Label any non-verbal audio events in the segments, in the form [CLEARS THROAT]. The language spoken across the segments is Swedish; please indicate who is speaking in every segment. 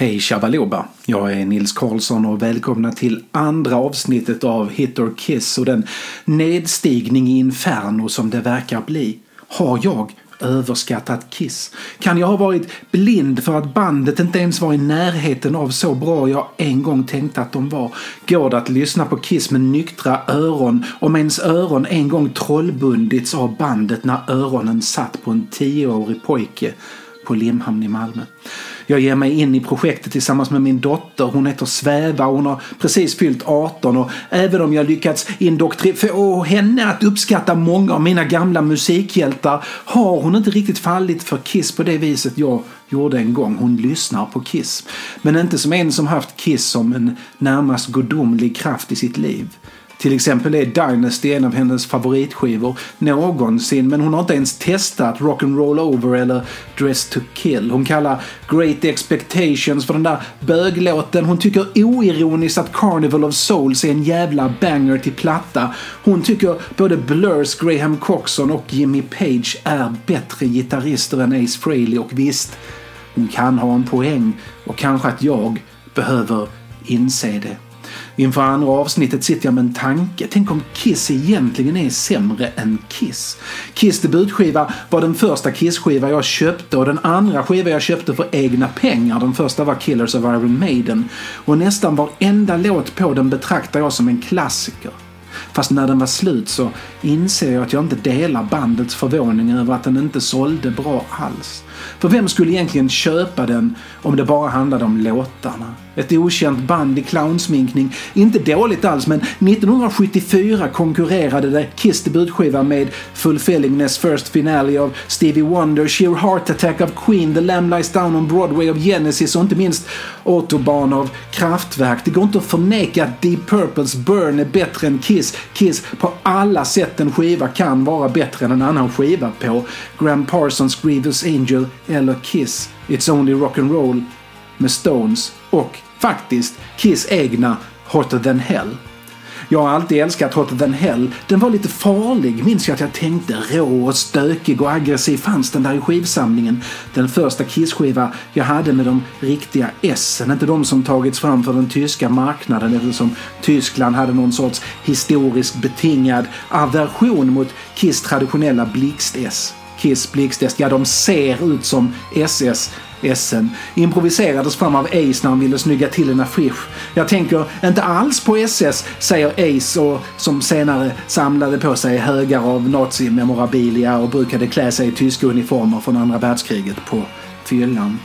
Speaker 1: Hej Shabaloba! Jag är Nils Karlsson och välkomna till andra avsnittet av Hit or Kiss och den nedstigning i inferno som det verkar bli. Har jag överskattat Kiss? Kan jag ha varit blind för att bandet inte ens var i närheten av så bra jag en gång tänkte att de var? Går det att lyssna på Kiss med nyktra öron om ens öron en gång trollbundits av bandet när öronen satt på en tioårig pojke på Limhamn i Malmö? Jag ger mig in i projektet tillsammans med min dotter. Hon heter Sväva och hon har precis fyllt 18 och även om jag lyckats få henne att uppskatta många av mina gamla musikhjältar har hon inte riktigt fallit för Kiss på det viset jag gjorde en gång. Hon lyssnar på Kiss. Men inte som en som haft Kiss som en närmast gudomlig kraft i sitt liv. Till exempel är Dynasty en av hennes favoritskivor någonsin men hon har inte ens testat Rock'n'Roll Over eller Dress to Kill. Hon kallar Great Expectations för den där böglåten. Hon tycker oironiskt att Carnival of Souls är en jävla banger till platta. Hon tycker både Blurs Graham Coxon och Jimmy Page är bättre gitarrister än Ace Frehley och visst, hon kan ha en poäng och kanske att jag behöver inse det. Inför andra avsnittet sitter jag med en tanke. Tänk om Kiss egentligen är sämre än Kiss? Kiss debutskiva var den första Kiss-skiva jag köpte och den andra skiva jag köpte för egna pengar. Den första var Killers of Iron Maiden. Och nästan varenda låt på den betraktar jag som en klassiker. Fast när den var slut så inser jag att jag inte delar bandets förvåning över att den inte sålde bra alls. För vem skulle egentligen köpa den om det bara handlade om låtarna? Ett okänt band i clownsminkning. Inte dåligt alls men 1974 konkurrerade det Kiss debutskiva med Fulfillingness First Finale av Stevie Wonder, Sheer Heart Attack av Queen, The Lamb Lies Down on Broadway av Genesis och inte minst Autobahn av Kraftwerk. Det går inte att förneka att Deep Purples Burn är bättre än Kiss. Kiss på alla sätt en skiva kan vara bättre än en annan skiva på. Graham Parsons Grievous Angel eller Kiss It's Only Rock'n'Roll med Stones och faktiskt Kiss egna Hotter than Hell. Jag har alltid älskat Hotter than Hell. Den var lite farlig, minns jag att jag tänkte. Rå och stökig och aggressiv fanns den där i skivsamlingen. Den första Kiss-skiva jag hade med de riktiga S, inte de som tagits fram för den tyska marknaden eftersom Tyskland hade någon sorts historiskt betingad aversion mot Kiss traditionella blixt-S. Kiss Blixt ja de ser ut som SS Essen improviserades fram av Ace när han ville snygga till en affisch. Jag tänker inte alls på SS, säger Ace och som senare samlade på sig högar av nazimemorabilia och brukade klä sig i tyska uniformer från andra världskriget på fyllan.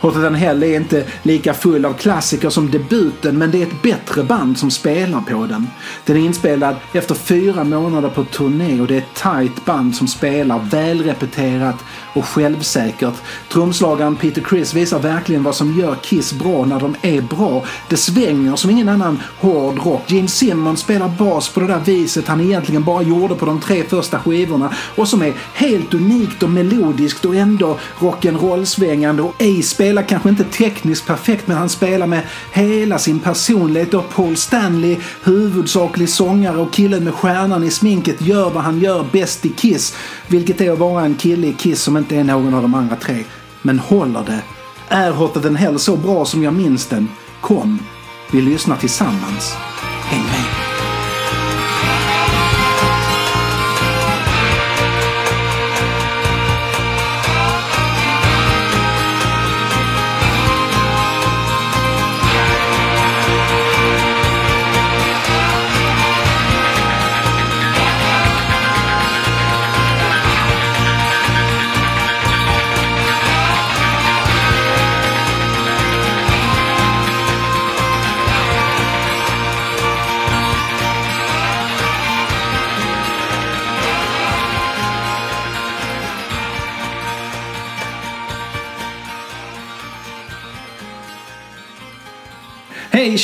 Speaker 1: Hotter than Hell är inte lika full av klassiker som debuten men det är ett bättre band som spelar på den. Den är inspelad efter fyra månader på turné och det är ett tight band som spelar välrepeterat och självsäkert. Trumslagaren Peter Criss visar verkligen vad som gör Kiss bra när de är bra. Det svänger som ingen annan hård rock. Gene Simmons spelar bas på det där viset han egentligen bara gjorde på de tre första skivorna och som är helt unikt och melodiskt och ändå rock'n'roll-svängande och ej spelar kanske inte tekniskt perfekt men han spelar med hela sin personlighet och Paul Stanley, huvudsaklig sångare och killen med stjärnan i sminket, gör vad han gör bäst i Kiss. Vilket är att vara en kille i Kiss som inte är någon av de andra tre. Men håller det? Är Hotter than Hell så bra som jag minns den? Kom, vi lyssnar tillsammans. Häng med!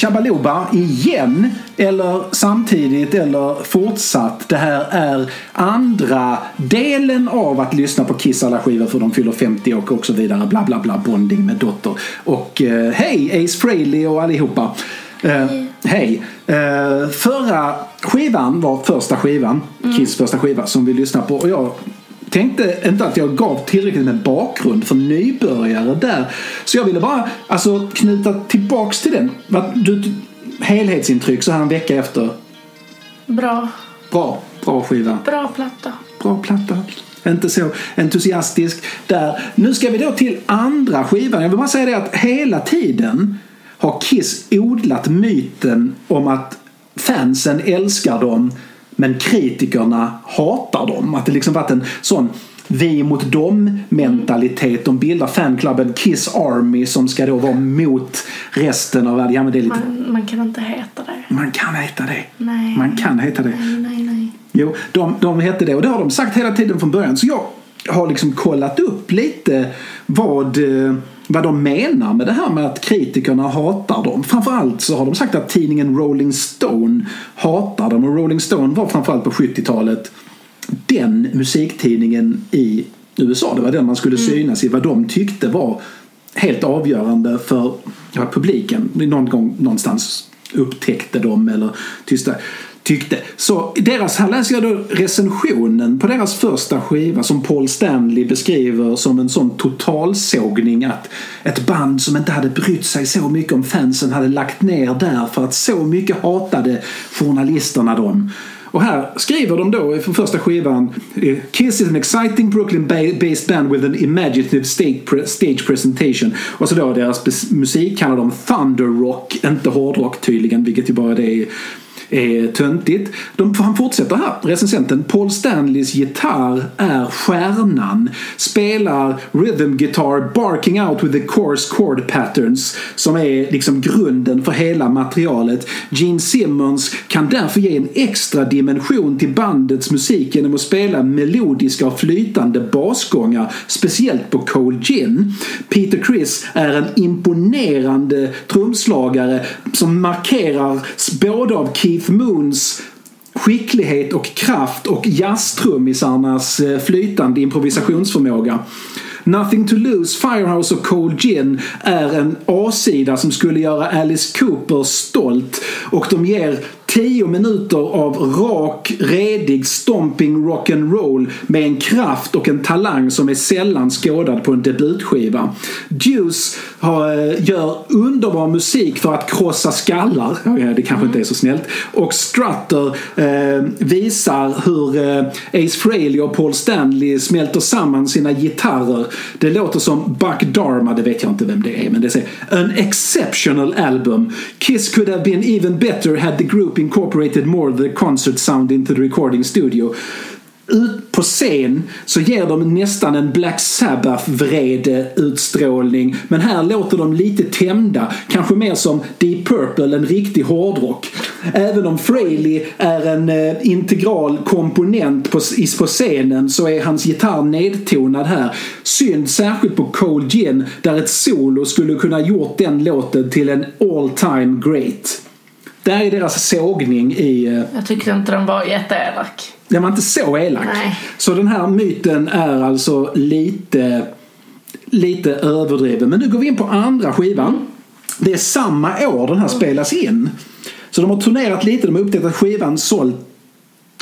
Speaker 1: Shabaluba igen! Eller samtidigt eller fortsatt. Det här är andra delen av att lyssna på Kiss alla skivor för de fyller 50 och, och så vidare. Bla bla bla, bonding med dotter. Och eh, hej Ace Frehley och allihopa. Eh, hej! Eh, förra skivan var första skivan, mm. Kiss första skiva som vi lyssnar på och jag tänkte inte att jag gav tillräckligt med bakgrund för nybörjare där. Så jag ville bara alltså, knyta tillbaks till den. Du, helhetsintryck så här en vecka efter.
Speaker 2: Bra.
Speaker 1: Bra. Bra skiva.
Speaker 2: Bra platta.
Speaker 1: Bra platta. Inte så entusiastisk där. Nu ska vi då till andra skivan. Jag vill bara säga det att hela tiden har Kiss odlat myten om att fansen älskar dem men kritikerna hatar dem. Att det liksom varit en sån vi mot dem mentalitet. De bildar fanklubben Kiss Army som ska då vara mot resten av världen. Ja,
Speaker 2: lite... man, man, kan inte heta det.
Speaker 1: Man kan heta det.
Speaker 2: Nej.
Speaker 1: Man kan heta det.
Speaker 2: Nej, nej, nej.
Speaker 1: Jo, de, de hette det och det har de sagt hela tiden från början. Så jag har liksom kollat upp lite vad eh, vad de menar med det här med att kritikerna hatar dem. Framförallt så har de sagt att tidningen Rolling Stone hatar dem och Rolling Stone var framförallt på 70-talet den musiktidningen i USA. Det var den man skulle mm. synas i. Vad de tyckte var helt avgörande för ja, publiken. Någon gång någonstans upptäckte de eller tysta tyckte. Så deras, här läser jag då recensionen på deras första skiva som Paul Stanley beskriver som en sån totalsågning att ett band som inte hade brytt sig så mycket om fansen hade lagt ner där för att så mycket hatade journalisterna dem. Och här skriver de då för första skivan eh, Kiss is an exciting Brooklyn-based band with an imaginative stage presentation. Och så då deras musik kallar de Thunder Rock, inte hårdrock tydligen, vilket ju bara det är är töntigt. De, han fortsätter här, recensenten. Paul Stanleys gitarr är stjärnan. Spelar rhythm guitar barking out with the coarse chord patterns som är liksom grunden för hela materialet. Gene Simmons kan därför ge en extra dimension till bandets musik genom att spela melodiska och flytande basgångar, speciellt på Cold Gin. Peter Criss är en imponerande trumslagare som markerar både av Keith Keith Moons skicklighet och kraft och jazztrummisarnas eh, flytande improvisationsförmåga. Nothing to lose, Firehouse och Cold Gin är en A-sida som skulle göra Alice Cooper stolt och de ger Tio minuter av rak, redig stomping rock'n'roll med en kraft och en talang som är sällan skådad på en debutskiva. Juice har, eh, gör underbar musik för att krossa skallar. Det kanske inte är så snällt. Och Strutter eh, visar hur eh, Ace Frehley och Paul Stanley smälter samman sina gitarrer. Det låter som Buck Dharma, det vet jag inte vem det är, men det säger An exceptional album. Kiss could have been even better had the group incorporated more the concert sound into the recording studio. Ut på scen så ger de nästan en Black Sabbath-vrede utstrålning. Men här låter de lite tämjda. Kanske mer som Deep Purple, en riktig hårdrock. Även om Frehley är en eh, integral komponent på, på scenen så är hans gitarr nedtonad här. Synd särskilt på Cold Gin där ett solo skulle kunna gjort den låten till en all time great. Det här är deras sågning i... Eh,
Speaker 2: Jag tyckte inte den var jätteelak.
Speaker 1: Den var inte så elak.
Speaker 2: Nej.
Speaker 1: Så den här myten är alltså lite, lite överdriven. Men nu går vi in på andra skivan. Det är samma år den här spelas in. Så de har turnerat lite. De har upptäckt att skivan sålt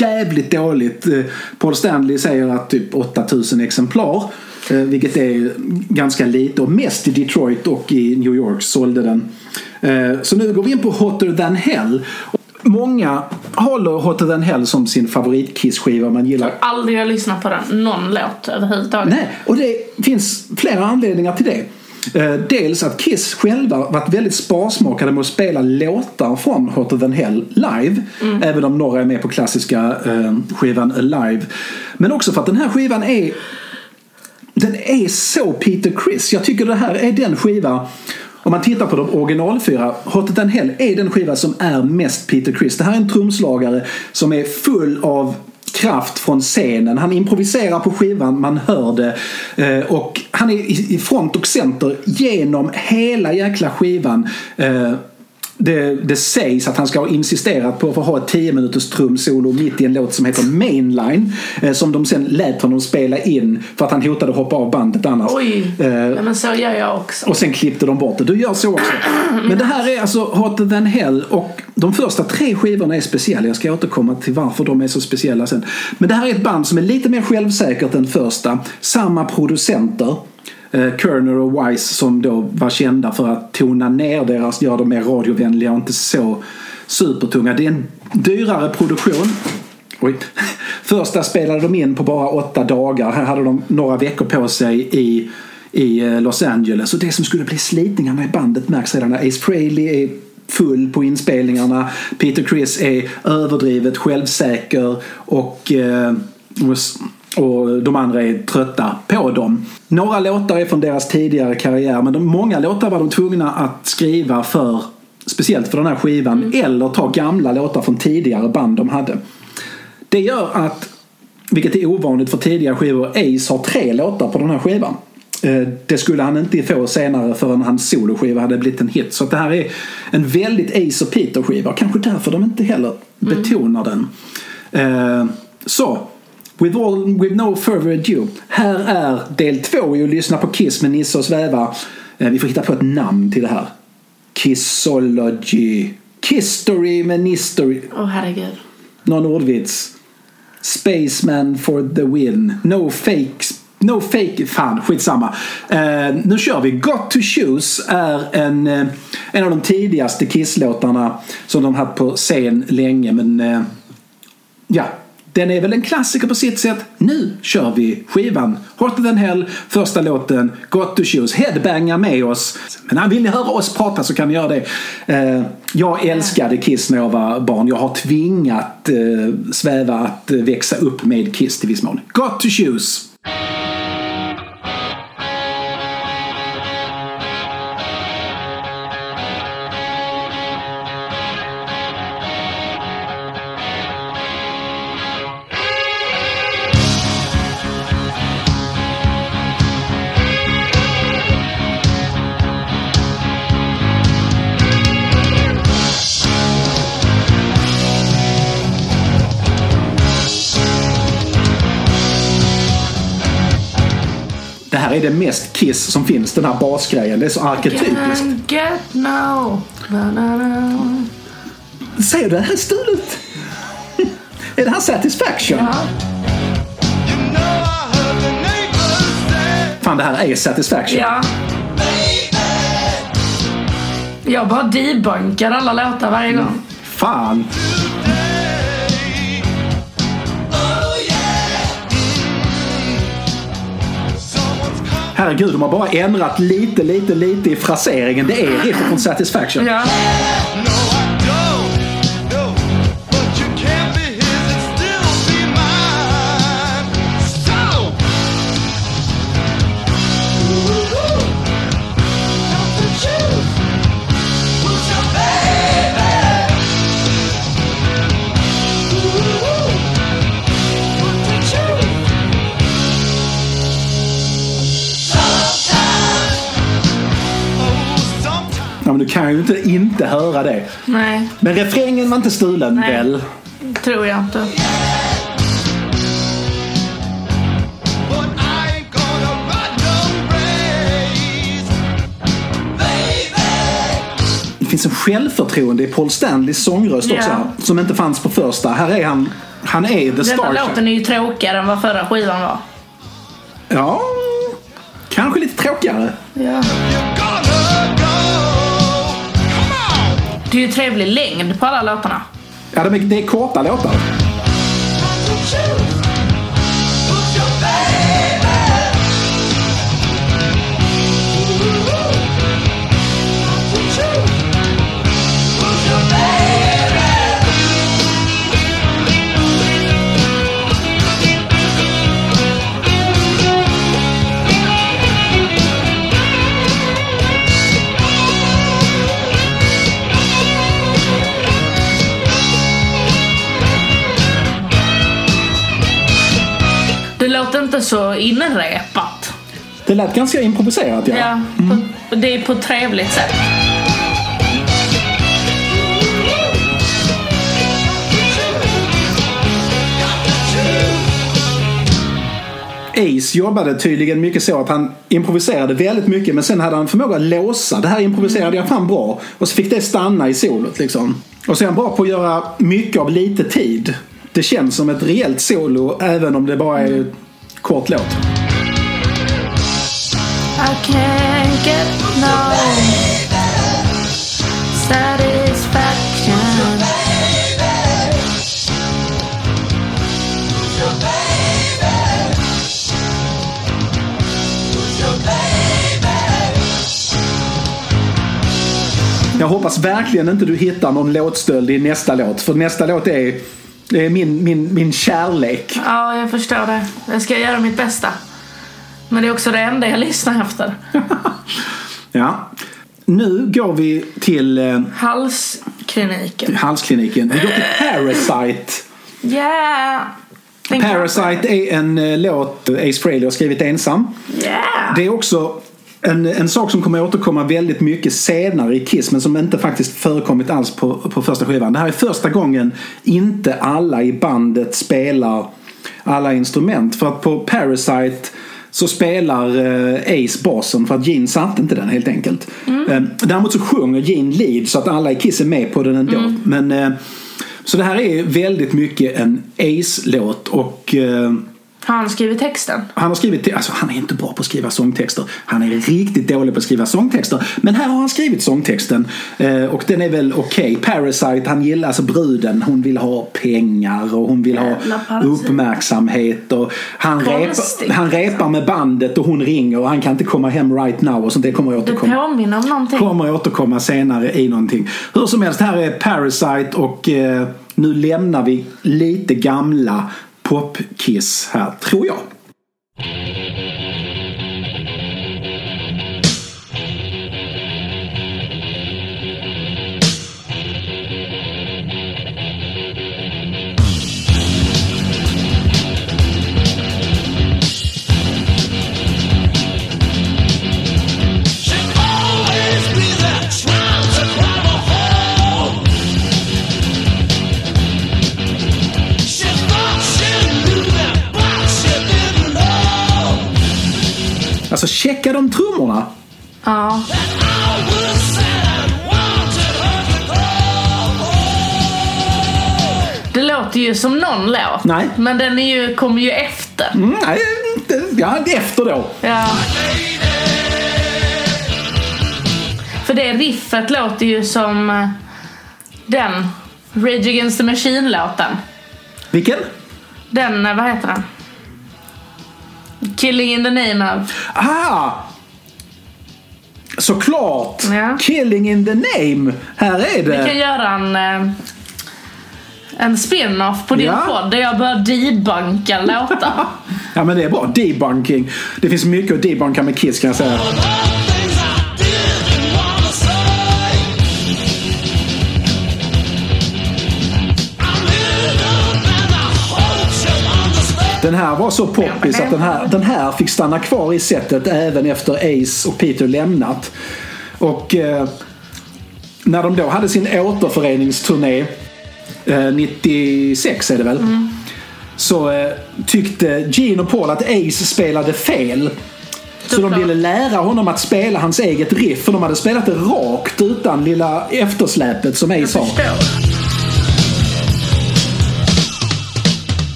Speaker 1: jävligt dåligt. Eh, Paul Stanley säger att typ 8000 exemplar. Eh, vilket är ganska lite och mest i Detroit och i New York sålde den. Eh, så nu går vi in på Hotter than Hell. Många håller Hotter than Hell som sin favoritkiss-skiva man gillar.
Speaker 2: Jag har aldrig lyssnat på den, någon låt överhuvudtaget.
Speaker 1: Nej, och det finns flera anledningar till det. Eh, dels att Kiss själva varit väldigt sparsmakade med att spela låtar från Hotter than Hell live. Mm. Även om några är med på klassiska skivan Alive. Men också för att den här skivan är den är så Peter Criss. Jag tycker det här är den skiva om man tittar på de originalfyra, Hotter and Hell är den skiva som är mest Peter Criss. Det här är en trumslagare som är full av kraft från scenen. Han improviserar på skivan, man hör det. Eh, och han är i front och center genom hela jäkla skivan. Eh, det, det sägs att han ska ha insisterat på att få ha ett 10 minuters trumsolo mitt i en låt som heter Mainline. Eh, som de sen lät honom spela in för att han hotade att hoppa av bandet annars.
Speaker 2: Oj,
Speaker 1: Eh,
Speaker 2: men så gör jag också.
Speaker 1: och sen klippte de bort det. Du gör så också. [CLEARS THROAT] Men det här är alltså Hotter than hell och de första tre skivorna är speciella. Jag ska återkomma till varför de är så speciella sen. Men det här är ett band som är lite mer självsäkert än första. Samma producenter. Eh, Kerner och Wise som då var kända för att tona ner deras, göra dem mer radiovänliga och inte så supertunga. Det är en dyrare produktion. Oj. [LAUGHS] Första spelade de in på bara åtta dagar. Här hade de några veckor på sig i, i eh, Los Angeles. Och det som skulle bli slitningarna i bandet märks redan när Ace Frehley är full på inspelningarna. Peter Criss är överdrivet självsäker och, eh, och de andra är trötta på dem. Några låtar är från deras tidigare karriär men de, många låtar var de tvungna att skriva för speciellt för den här skivan eller ta gamla låtar från tidigare band de hade. Det gör att, vilket är ovanligt för tidigare skivor, Ace har tre låtar på den här skivan. Eh, Det skulle han inte få senare förrän hans soloskiva hade blivit en hit. Så det här är en väldigt Ace och Peter-skiva. Kanske därför de inte heller betonar den. Eh, Så, with, all, with no further ado. Här är del två i att lyssna på Kiss med Nisse och Sväva. Eh, Vi får hitta på ett namn till det här. Kissology. Kisstory med Nistory.
Speaker 2: Åh herregud.
Speaker 1: Någon ordvits. Spaceman for the win. No fake. No fake. Fan, skitsamma. Uh, nu kör vi. Got to choose är en, eh, en av de tidigaste Kiss-låtarna som de haft på scen länge. Men eh, ja, den är väl en klassiker på sitt sätt. Nu kör vi skivan. Hotter than hell, första låten, Got to choose. Headbanga med oss. Men vill ni höra oss prata så kan ni göra det. Eh, jag älskade Kiss när jag var barn. Jag har tvingat eh, Sväva att eh, växa upp med Kiss till viss mån. Got to choose. Är det mest Kiss som finns, den här basgrejen. Det är så arketypiskt.
Speaker 2: Get no.
Speaker 1: Säger du det här är stulet? är det här Satisfaction?
Speaker 2: Ja.
Speaker 1: Fan, det här är Satisfaction.
Speaker 2: ja. Jag bara debunkar alla låtar varje gång.
Speaker 1: Fan. Herregud, de har bara ändrat lite, lite, lite i fraseringen. Det är riffet från Satisfaction.
Speaker 2: Ja.
Speaker 1: Kan ju inte inte höra det.
Speaker 2: Nej,
Speaker 1: Men refrängen var inte stulen
Speaker 2: Nej.
Speaker 1: väl?
Speaker 2: tror jag inte.
Speaker 1: Det finns en självförtroende i Paul Stanleys sångröst också. Som inte fanns på första. Här är han. Han är the
Speaker 2: Denna
Speaker 1: star.
Speaker 2: låten är ju tråkigare än vad förra skivan var.
Speaker 1: Ja, kanske lite tråkigare.
Speaker 2: Ja. Det är ju trevlig längd på alla låtarna.
Speaker 1: Ja, det är korta låtar.
Speaker 2: låter inte så inrepat.
Speaker 1: Det lät ganska improviserat ja.
Speaker 2: ja mm. på, det är på ett trevligt sätt.
Speaker 1: Ace jobbade tydligen mycket så att han improviserade väldigt mycket men sen hade han förmåga att låsa. Det här improviserade jag fan bra. Och så fick det stanna i solot liksom. Och så är han bra på att göra mycket av lite tid. Det känns som ett rejält solo även om det bara är kort låt.
Speaker 2: I can't get no satisfaction.
Speaker 1: Jag hoppas verkligen inte du hittar någon låtstöld i nästa låt. För nästa låt är, det är min, min, min kärlek.
Speaker 2: Ja, jag förstår det. Jag ska göra mitt bästa. Men det är också det enda jag lyssnar efter. [LAUGHS]
Speaker 1: Ja. Nu går vi till eh,
Speaker 2: Halskliniken.
Speaker 1: halskliniken. Vi går till Parasite.
Speaker 2: Yeah!
Speaker 1: Parasite är en eh, låt Ace Frehley har skrivit ensam.
Speaker 2: Yeah!
Speaker 1: Det är också en, en sak som kommer återkomma väldigt mycket senare i Kiss men som inte faktiskt förekommit alls på, på första skivan. Det här är första gången inte alla i bandet spelar alla instrument. För att på Parasite så spelar eh, Ace basen för att Gene satte inte den helt enkelt. Eh, däremot så sjunger Gene lead så att alla i Kiss är med på den ändå. Men, eh, så det här är väldigt mycket en Ace-låt och eh,
Speaker 2: han skrivit texten?
Speaker 1: han har skrivit, alltså han är inte bra på att skriva sångtexter. Han är riktigt dålig på att skriva sångtexter. Men här har han skrivit sångtexten. Eh, och den är väl okej. Parasite, han gillar alltså bruden. Hon vill ha pengar och hon vill ha uppmärksamhet. Och han, repar, han repar med bandet och hon ringer och han kan inte komma hem right now. Och sånt det kommer
Speaker 2: Det
Speaker 1: återkomma.
Speaker 2: påminner om någonting.
Speaker 1: Kommer att återkomma senare i någonting. Hur som helst, här är Parasite och eh, nu lämnar vi lite gamla popkiss här, tror jag. Nej.
Speaker 2: Men den är ju, kommer ju efter.
Speaker 1: Mm, nej, ja, efter då.
Speaker 2: Ja. För det riffet låter ju som eh, den Rage Against the Machine-låten.
Speaker 1: Vilken?
Speaker 2: Den, eh, vad heter den? Killing in the name of.
Speaker 1: Ah! Såklart!
Speaker 2: Ja.
Speaker 1: Killing in the name. Här är
Speaker 2: Vi kan
Speaker 1: det.
Speaker 2: göra en, eh, en spin-off på din
Speaker 1: Ja.
Speaker 2: podd där jag börjar debunka låtar. [LAUGHS]
Speaker 1: Ja men det är bra. Debunking. Det finns mycket att debunka med Kiss kan jag säga. Den här var så poppig så att den här, den här fick stanna kvar i setet även efter Ace och Peter lämnat. Och eh, när de då hade sin återföreningsturné 96 är det väl. Så eh, tyckte Gene och Paul att Ace spelade fel. Så de
Speaker 2: Såklart.
Speaker 1: ville lära honom att spela hans eget riff. För de hade spelat det rakt utan lilla eftersläpet som Ace har.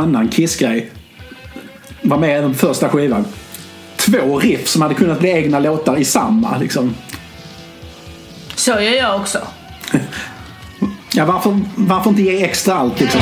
Speaker 1: Annan Kiss-grej. Var med i den första skivan. Två riff som hade kunnat bli egna låtar i samma. Liksom.
Speaker 2: Så gör jag också. [LAUGHS]
Speaker 1: Ja, varför, varför inte ge extra allt liksom?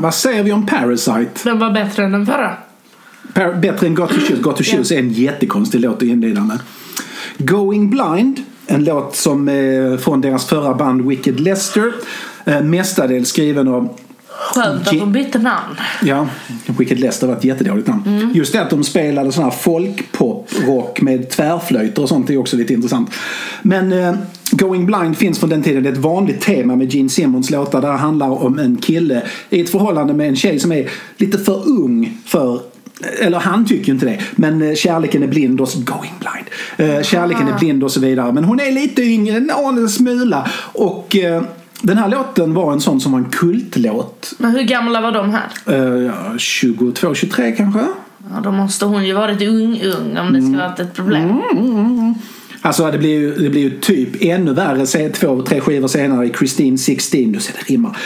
Speaker 1: Vad säger vi om Parasite?
Speaker 2: Den var bättre än den förra.
Speaker 1: Par- bättre än Got to Choose. Got to Choose är en jättekonstig låt att inleda med. Going Blind, en låt som eh, från deras förra band Wicked Lester. Eh, mestadels skriven av
Speaker 2: Skönt att de bytte namn.
Speaker 1: Ja, Wicked Lester var ett jättedåligt namn. Just det att de spelade sån här folkpop-rock med tvärflöjter och sånt är också lite intressant. Men eh, Going Blind finns från den tiden. Det är ett vanligt tema med Gene Simmons låtar där det handlar om en kille i ett förhållande med en tjej som är lite för ung för eller han tycker ju inte det. Men eh, kärleken är blind och så, going blind. Eh, kärleken är blind och så vidare. Men hon är lite yngre, en aning smula. Och eh, den här låten var en sån som var en kultlåt.
Speaker 2: Men hur gamla var de här?
Speaker 1: Eh, ja, 22, 23 kanske?
Speaker 2: Ja, då måste hon ju varit ung, ung om det ska vara ett problem.
Speaker 1: Alltså det blir ju, det blir ju typ ännu värre se, två, tre skivor senare i Christine 16. Du ser det rimmar.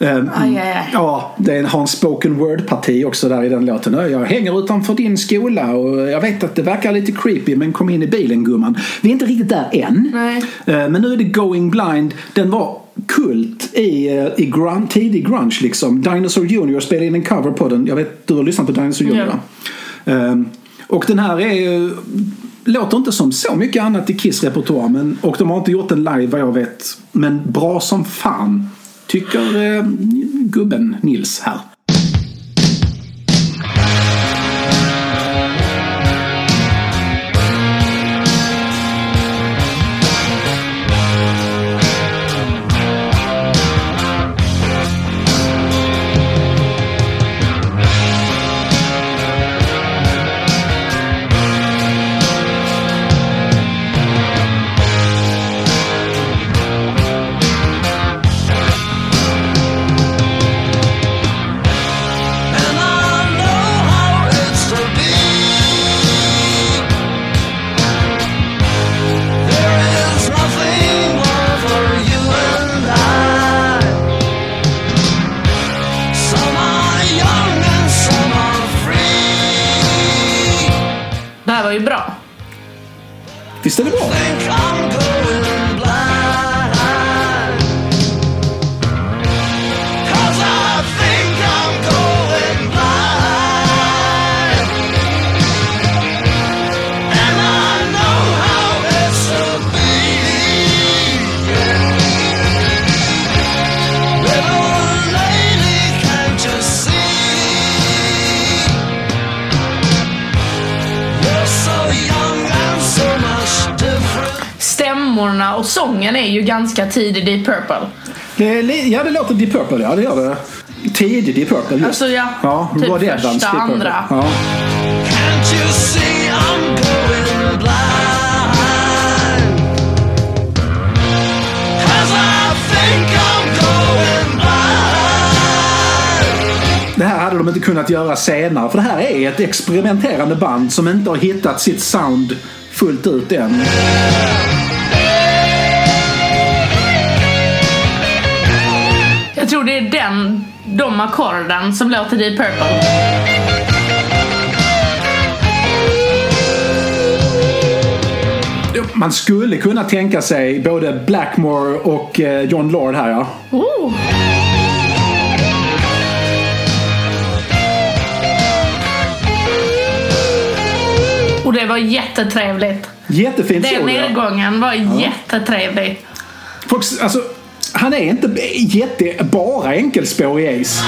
Speaker 2: Aj, aj, aj.
Speaker 1: Ja, det har en spoken word-parti också där i den låten. Jag hänger utanför din skola och jag vet att det verkar lite creepy men kom in i bilen gumman. Vi är inte riktigt där än.
Speaker 2: Nej.
Speaker 1: Eh, Men nu är det Going Blind. Den var kult i, i grun, tidig grunge liksom. Dinosaur Junior spelade in en cover på den. Jag vet, du har lyssnat på Dinosaur Junior
Speaker 2: Ja.
Speaker 1: Och den här är ju- låter inte som så mycket annat i Kiss repertoar. Men, och de har inte gjort den live vad jag vet. Men bra som fan. Tycker eh, gubben Nils här.
Speaker 2: Ju ganska tidig i Purple.
Speaker 1: Det ja, det låter Deep Purple. Ja, det gör det. Tidig Deep Purple. Just.
Speaker 2: Alltså, ja,
Speaker 1: ja
Speaker 2: typ första,
Speaker 1: Evans, Deep Purple.
Speaker 2: andra.
Speaker 1: Ja. Det här hade de inte kunnat göra senare. För det här är ett experimenterande band som inte har hittat sitt sound fullt ut än.
Speaker 2: Jag tror det är den, de ackorden som låter i Purple.
Speaker 1: Man skulle kunna tänka sig både Blackmore och eh, John Lord här ja.
Speaker 2: Oh. Och det var jättetrevligt.
Speaker 1: Jättefint
Speaker 2: Den
Speaker 1: ja.
Speaker 2: nedgången var jättetrevlig.
Speaker 1: Folk, alltså, han är inte jätte, bara enkelspårig Ace.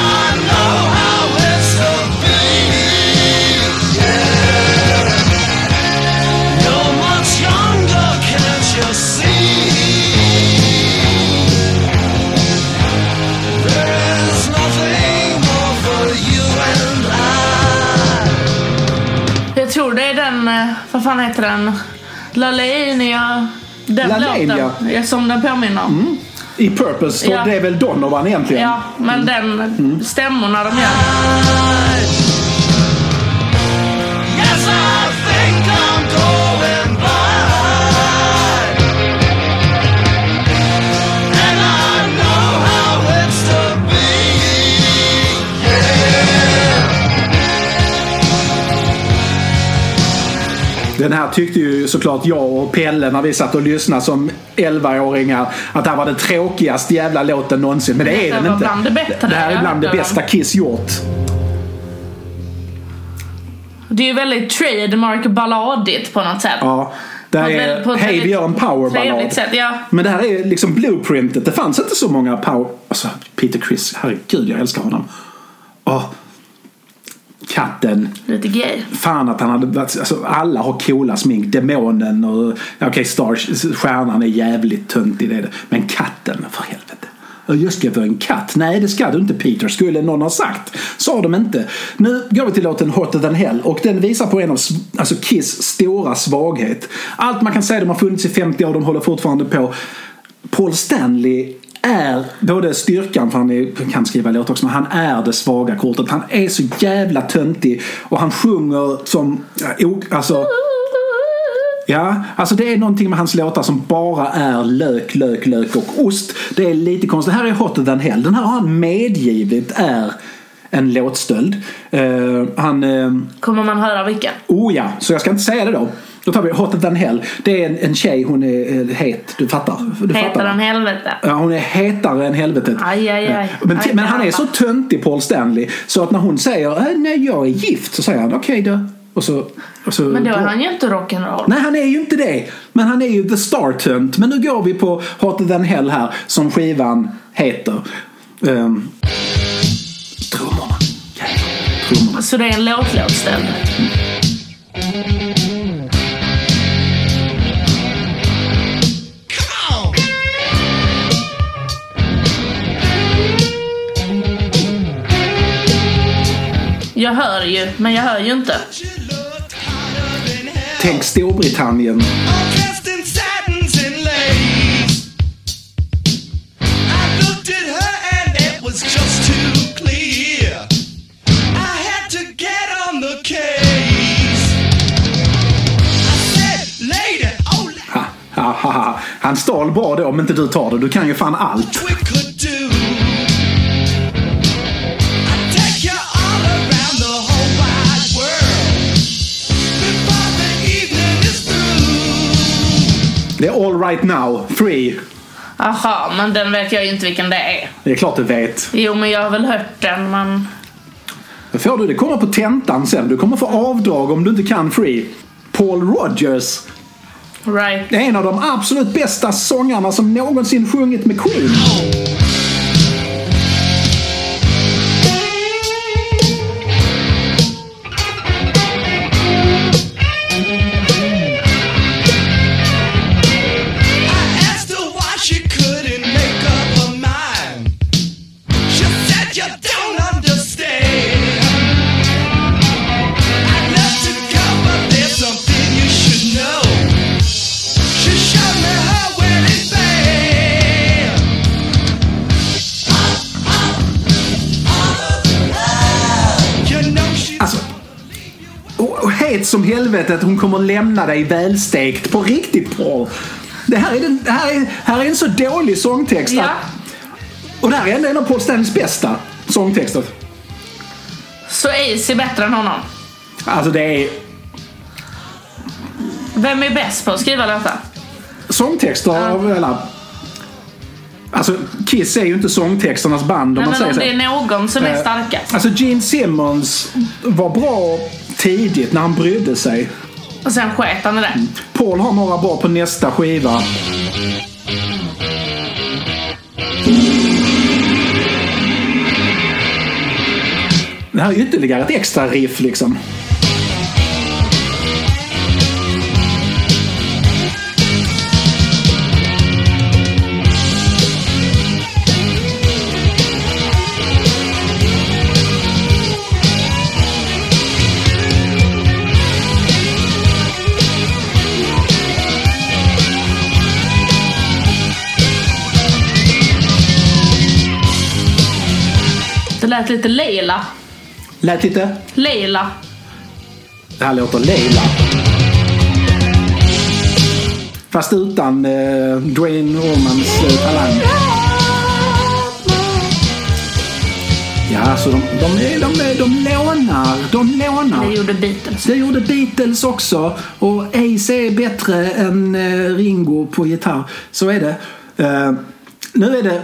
Speaker 2: Jag tror det är den, eh, vad fan heter den? Lalania. Den
Speaker 1: Lalania.
Speaker 2: låten ja, som den påminner om.
Speaker 1: I Purpose,
Speaker 2: Ja.
Speaker 1: det är väl Donovan egentligen?
Speaker 2: Ja, men den stämmorna de gör.
Speaker 1: Den här tyckte ju såklart jag och Pelle när vi satt och lyssnade som 11-åringar att det här var den tråkigaste jävla låten någonsin. Men det är den inte.
Speaker 2: bland det bättre
Speaker 1: det här är bland det bästa Kiss gjort.
Speaker 2: Det är ju väldigt trademark balladigt på något sätt.
Speaker 1: Ja. Det här är Hej vi gör en powerballad.
Speaker 2: Sätt, ja.
Speaker 1: Men det här är liksom blueprintet. Det fanns inte så många power... Alltså Peter Criss, herregud jag älskar honom. Åh. Katten.
Speaker 2: Lite gay.
Speaker 1: Fan att han hade varit, alltså alla har coola smink. Demonen och, okej Stars, stjärnan är jävligt töntig det. Men katten, för helvete. Och Jag ska vara en katt. Nej det ska du inte Peter, skulle någon ha sagt. Sa de inte. Nu går vi till låten Hotter than hell och den visar på en av alltså Kiss stora svaghet. Allt man kan säga, de har funnits i 50 år, de håller fortfarande på. Paul Stanley är både styrkan, för han är, kan skriva låtar också, men han är det svaga kortet. Han är så jävla töntig och han sjunger som, alltså Ja, alltså det är någonting med hans låtar som bara är lök, lök, lök och ost. Det är lite konstigt. Det här är Hotter than hell. Den här har han medgivit är en låtstöld. Eh, han... eh,
Speaker 2: Kommer man höra vilken?
Speaker 1: Oh ja, så jag ska inte säga det då. Då tar vi Hotter than hell. Det är en, en tjej, hon är eh, het. Du fattar? Du fattar.
Speaker 2: den helvete?
Speaker 1: Ja, hon är hetare än helvetet.
Speaker 2: Aj, aj, aj.
Speaker 1: Men,
Speaker 2: Aj,
Speaker 1: men han är så töntig Paul Stanley så att när hon säger äh, nej jag är gift så säger han okej då. Och så, och så,
Speaker 2: Men då är han ju inte rock'n'roll.
Speaker 1: Nej han är ju inte det. Men han är ju the star tönt. Men nu går vi på Hotter than hell här som skivan heter. Um, trummorna. Jävlar, Trummorna.
Speaker 2: Så det är en låtlåtstöld.
Speaker 3: Come
Speaker 2: Jag hör ju, men jag hör ju inte.
Speaker 1: Tänk Storbritannien. Ha, ha, ha. Han stal bra då om inte du tar det. Du kan ju fan allt. Right Now, Free.
Speaker 2: Aha, men den vet jag ju inte vilken det är.
Speaker 1: Det är klart du vet.
Speaker 2: Jo, men jag har väl hört den, men...
Speaker 1: Det får du. Det kommer på tentan sen. Du kommer få avdrag om du inte kan Free. Paul Rogers
Speaker 2: Right.
Speaker 1: en av de absolut bästa sångarna som någonsin sjungit med Queen. Som helvetet. Hon kommer lämna dig välstekt. På riktigt Paul. Det här är, den, här är, här är en så dålig sångtext.
Speaker 2: Ja.
Speaker 1: Och det här är ändå en av Paul Stanleys bästa sångtexter.
Speaker 2: Så Ace är bättre än honom.
Speaker 1: Alltså det är
Speaker 2: Vem är bäst på att skriva låtar?
Speaker 1: sångtexter
Speaker 2: Ja.
Speaker 1: av alla... Alltså Kiss är ju inte sångtexternas band om
Speaker 2: Nej,
Speaker 1: man
Speaker 2: men
Speaker 1: säger
Speaker 2: om
Speaker 1: så.
Speaker 2: det är någon som är
Speaker 1: Eh,
Speaker 2: starkast.
Speaker 1: Alltså Gene Simmons var bra tidigt när han brydde sig.
Speaker 2: Och sen sket han i det.
Speaker 1: Paul har några bra på nästa skiva. Det här är ytterligare ett extra riff liksom.
Speaker 2: Lät lite Leila.
Speaker 1: Lät lite...
Speaker 2: Leila.
Speaker 1: Det här låter Leila. Fast utan eh, Dwayne Ormans eh, talang. Ja, så de, de, de, är- de lånar. De lånar.
Speaker 2: Det gjorde Beatles.
Speaker 1: Det gjorde Beatles också. Och Ace är bättre än eh, Ringo på gitarr. Så är det. Eh, nu är det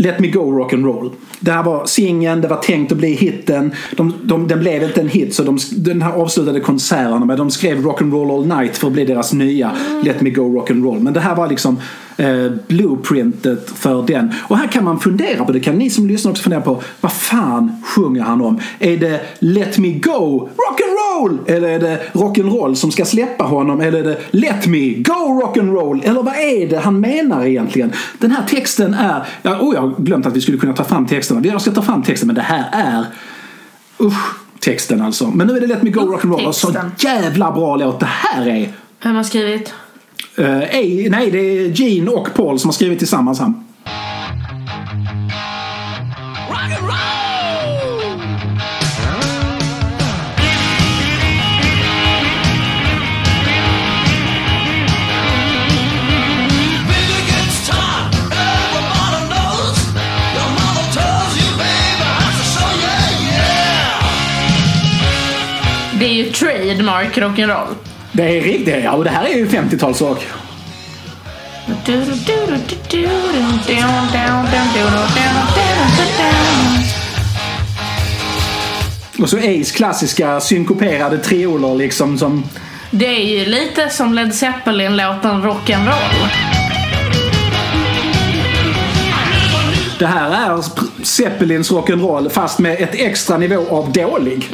Speaker 1: Let Me Go Rock'n'Roll. Det här var singeln, det var tänkt att bli hitten. De, de, den blev inte en hit så de, den här avslutade konserterna med de skrev Rock'n'Roll All Night för att bli deras nya Let Me Go Rock'n'Roll. Men det här var liksom eh, blueprintet för den. Och här kan man fundera på, det kan ni som lyssnar också fundera på. Vad fan sjunger han om? Är det Let Me Go Rock'n'Roll? Eller är det Rock'n'Roll som ska släppa honom? Eller är det Let Me Go Rock'n'Roll? Eller vad är det han menar egentligen? Den här texten är... Ja, oh, jag har glömt att vi skulle kunna ta fram texterna. Jag ska ta fram texten men det här är... Usch, texten alltså. Men nu är det Let Me Go Rock'n'Roll och så jävla bra låt det här är.
Speaker 2: Vem har skrivit?
Speaker 1: Uh, A, nej, det är Gene och Paul som har skrivit tillsammans här.
Speaker 2: Det är ju trademark rock'n'roll.
Speaker 1: Det är riktigt, ja och det här är ju 50-talsrock. Och så Ace klassiska synkoperade trioler liksom som...
Speaker 2: Det är ju lite som Led Zeppelin-låten Rock'n'Roll.
Speaker 1: Det här är Zeppelins rock'n'roll fast med ett extra nivå av dålig.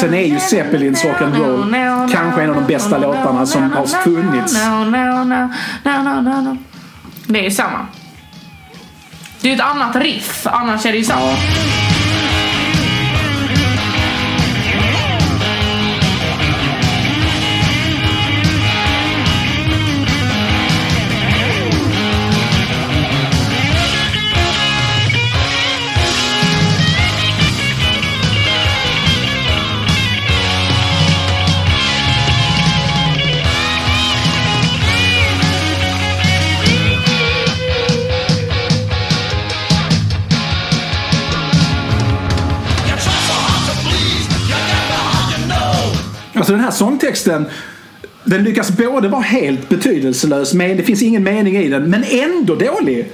Speaker 1: Sen är ju Zeppelins rock'n'roll kanske en av de bästa låtarna som har funnits.
Speaker 2: Det är ju samma. Det är ju ett annat riff, annars är det ju samma.
Speaker 1: Ja. Sångtexten den lyckas både vara helt betydelselös, men det finns ingen mening i den, men ändå dålig.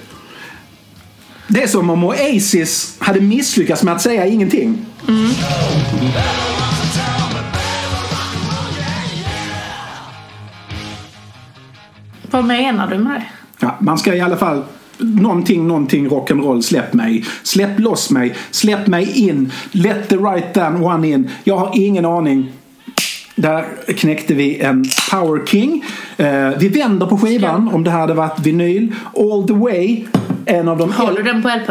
Speaker 1: Det är som om Oasis hade misslyckats med att säga ingenting.
Speaker 2: Vad menar du med det?
Speaker 1: Ja, man ska i alla fall någonting, någonting rock'n'roll. Släpp mig. Släpp loss mig. Släpp mig in. Let the right down one in. Jag har ingen aning. Där knäckte vi en Power King. Eh, vi vänder på skivan om det här hade varit vinyl. All the way. En av de
Speaker 2: Har du den på LP?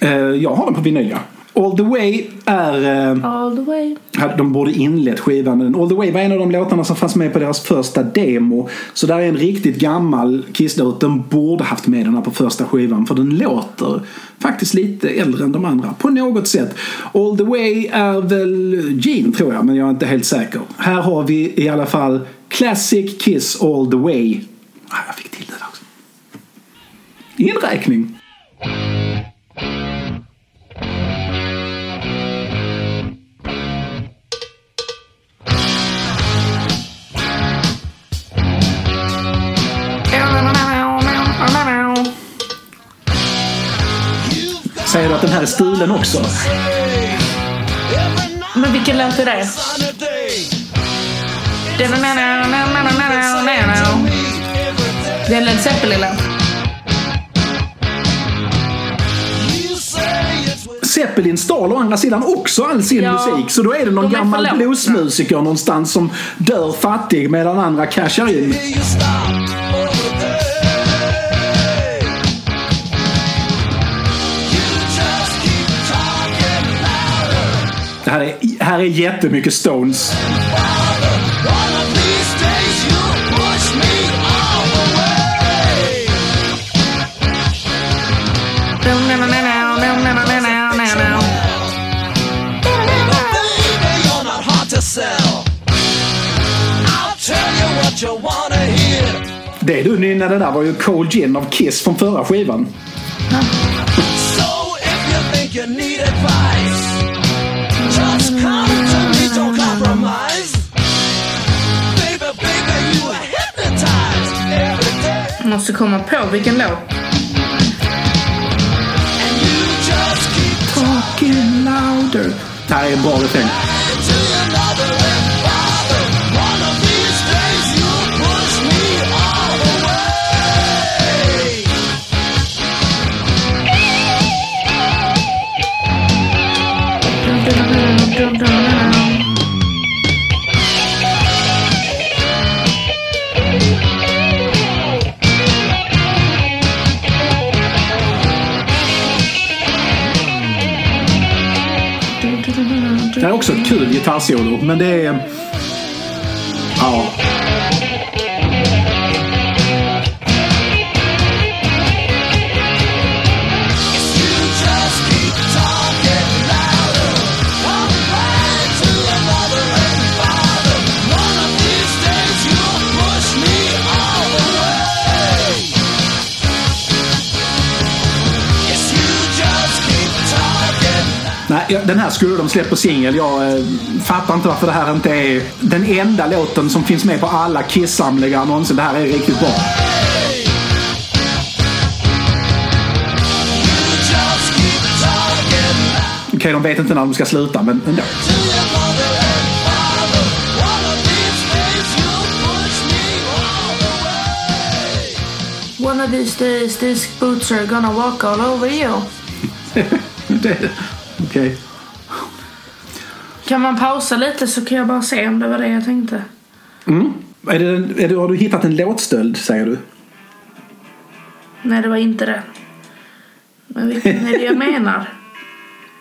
Speaker 1: Eh, jag har den på vinyl ja. All the way är... eh,
Speaker 2: All the way.
Speaker 1: de borde inlett skivan. Men All the way var en av de låtarna som fanns med på deras första demo. Så där är en riktigt gammal Kiss-låt. Den borde haft med den här på första skivan. För den låter faktiskt lite äldre än de andra. På något sätt. All the way är väl Gene tror jag. Men jag är inte helt säker. Här har vi i alla fall Classic Kiss All the way. Ah, jag fick till det där också. Inräkning. Säger du att den här är stulen också?
Speaker 2: Men vilken låt är det? Det är en Led Zeppelin-låt.
Speaker 1: Zeppelin stal å andra sidan också all sin
Speaker 2: Ja,
Speaker 1: musik. Så då är det någon
Speaker 2: de är
Speaker 1: gammal bluesmusiker någonstans som dör fattig medan andra cashar in. Här är, här är jättemycket Stones. Det du nynnade där var ju Cold Gin av Kiss från förra skivan.
Speaker 3: So
Speaker 2: Måste komma på vilken låt.
Speaker 3: And you just keep
Speaker 1: Talking louder. Det här är en bra refräng.
Speaker 3: to another and
Speaker 1: Det är också ett kul gitarrsolo, men det är... Ja. Den här skulle de släppa på singel. Jag eh, fattar inte varför det här inte är den enda låten som finns med på alla Kiss-samlingar någonsin. Det här är riktigt bra. Okej, de vet inte när de ska sluta, men ändå.
Speaker 3: One of these days.
Speaker 2: One of these days these boots are gonna walk all over you. [LAUGHS]
Speaker 1: Det- Okej.
Speaker 2: Kan man pausa lite så kan jag bara se om det var det jag tänkte.
Speaker 1: Är det, är det, har du hittat en låtstöld, säger du?
Speaker 2: Nej, det var inte det. Men vilken är det jag menar?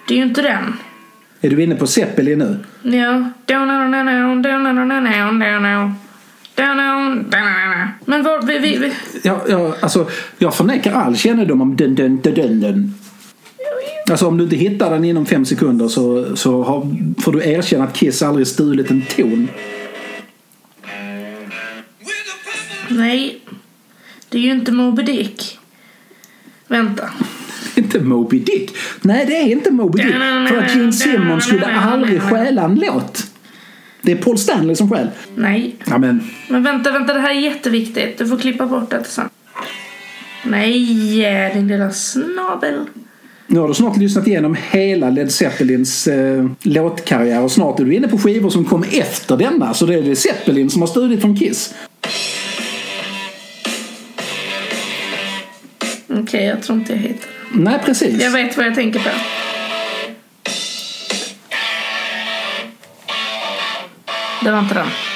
Speaker 2: Det är ju inte den.
Speaker 1: Är du inne på Zeppelin nu?
Speaker 2: Ja. Men vad... Vi, vi, vi.
Speaker 1: Ja, ja, alltså, jag förnekar all kännedom om den, den, den, den. Alltså om du inte hittar den inom fem sekunder så, så har, får du erkänna att Kiss aldrig stulit en ton.
Speaker 2: Nej. Det är ju inte Moby Dick. Vänta. [LAUGHS]
Speaker 1: Inte Moby Dick. Nej, det är inte Moby Dick. För att Gene Simmons skulle aldrig stjäla en låt. Det är Paul Stanley som stjäl.
Speaker 2: Nej.
Speaker 1: Ja, men
Speaker 2: Men vänta, vänta. Det här är jätteviktigt. Du får klippa bort det sen. Nej, din lilla snabel.
Speaker 1: Nu har du snart lyssnat igenom hela Led Zeppelins eh, låtkarriär och snart är du inne på skivor som kom efter denna. Så det är Led Zeppelin som har stulit från Kiss.
Speaker 2: Okej, jag tror inte jag hittar den.
Speaker 1: Nej, precis.
Speaker 2: Jag vet vad jag tänker på. Det var inte den.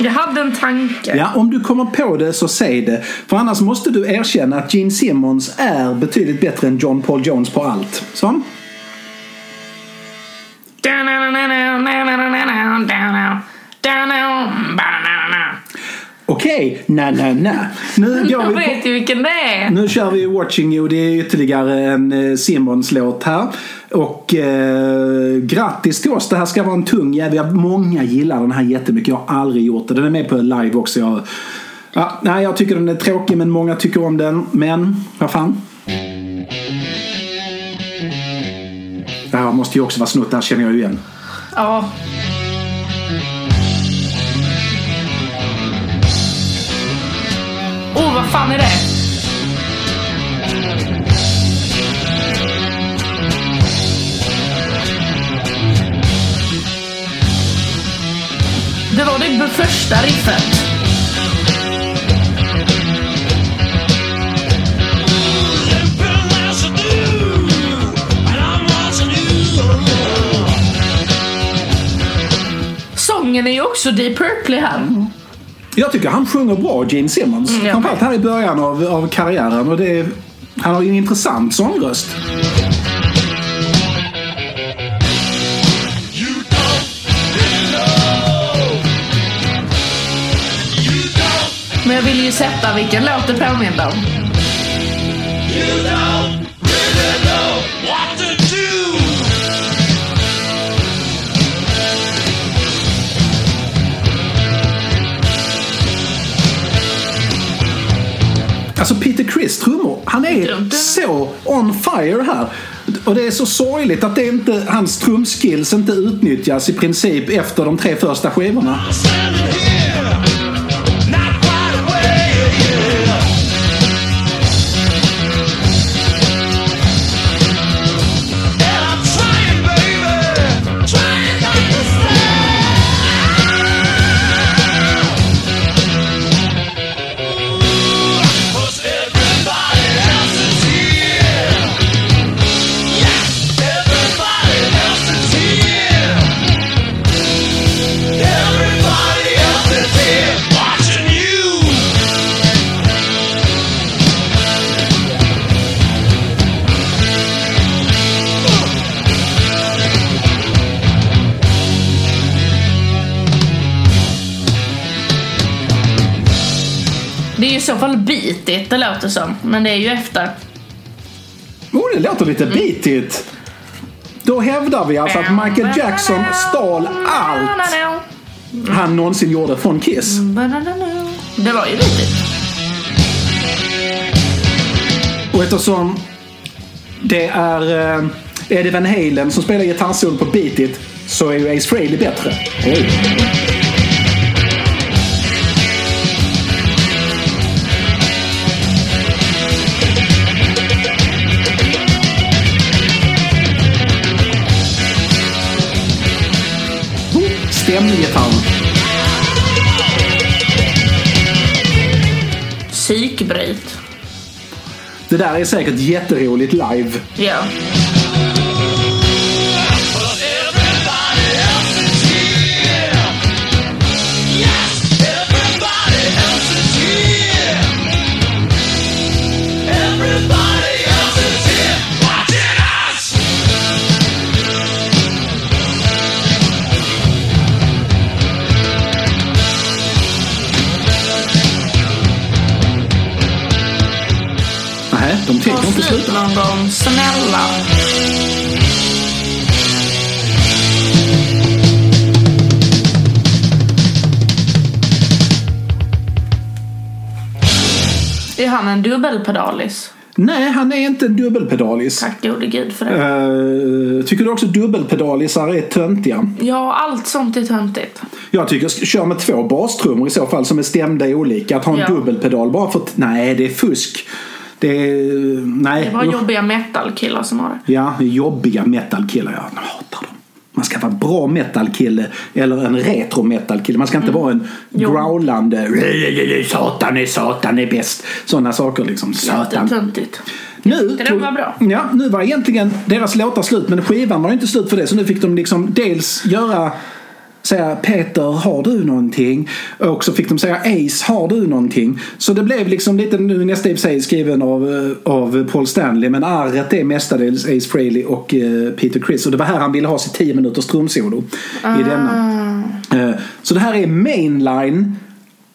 Speaker 2: Jag hade en tanke.
Speaker 1: Ja, om du kommer på det så säg det. För annars måste du erkänna att Gene Simmons är betydligt bättre än John Paul Jones på allt. Så? Okej, na na na. Nu går [LAUGHS]
Speaker 2: Jag
Speaker 1: vi
Speaker 2: vet ju vilken det är.
Speaker 1: Nu kör vi Watching You. Det är ytterligare en eh, Simmons-låt här. Och eh, grattis till oss. Det här ska vara en tung jävel. Många gillar den här jättemycket. Jag har aldrig gjort det. Den är med på live också. Jag, ja, nej, jag tycker den är tråkig men många tycker om den. Men, vad fan. Det här måste ju också vara snutt. Det här känner jag ju igen.
Speaker 2: Ja. Oh, vad fan är det? Det var det första riffet. Sången är ju också Deep Purple här.
Speaker 1: Jag tycker han sjunger bra, Gene Simmons.
Speaker 2: Mm,
Speaker 1: Framförallt här i början av, av karriären. Och det är, han har en intressant sångröst.
Speaker 2: Men jag vill ju sätta vilken låt det påminner om.
Speaker 1: Alltså Peter Criss trummor, han är så on fire här. Och det är så sorgligt att det inte, hans trumskills inte utnyttjas i princip efter de tre första skivorna.
Speaker 2: Beatigt det låter som. Men det är ju efter.
Speaker 1: Oh, det låter lite
Speaker 2: Mm.
Speaker 1: beatigt. Då hävdar vi alltså att Michael Jackson stal allt han någonsin gjorde från Kiss.
Speaker 2: Det var ju beatigt.
Speaker 1: Och eftersom det är eh, Eddie Van Halen som spelar gitarrsolo på Beat It så är ju Ace Frehley bättre. Oj. Det där är säkert jätteroligt live.
Speaker 2: Ja. Slut någon gång, snälla. Är han en dubbelpedalis?
Speaker 1: Nej, han är inte en dubbelpedalis.
Speaker 2: Tack gode gud för det.
Speaker 1: Uh, tycker du också dubbelpedalisar är töntiga?
Speaker 2: Ja, allt sånt är töntigt.
Speaker 1: Jag tycker kör med två bastrummor i så fall som är stämda olika. Att ha en
Speaker 2: Ja.
Speaker 1: dubbelpedal bara för att... Nej, det är fusk. Det. Nej.
Speaker 2: Det var jobbiga metalkillar som har det.
Speaker 1: Ja, jobbiga metalkillar. Jag hatar dem. Man ska vara bra metalkille eller en retro metalkille. Man ska inte vara en
Speaker 2: Mm. Jo.
Speaker 1: growlande satan är satan är bäst. Sådana saker liksom. Satan.
Speaker 2: Jättetöntigt.
Speaker 1: Nu,
Speaker 2: den var bra.
Speaker 1: Ja, nu var egentligen deras låtar slut men skivan var inte slut för det. Så nu fick de liksom dels göra säga Peter, har du någonting? Och så fick de säga Ace, har du någonting? Så det blev liksom lite, nu nästa i sig skriven av, eh, av Paul Stanley men arret är mestadels Ace Frehley och eh, Peter Criss. Och det var här han ville ha sitt 10 minuters trumsolo i denna. Eh, Så det här är mainline.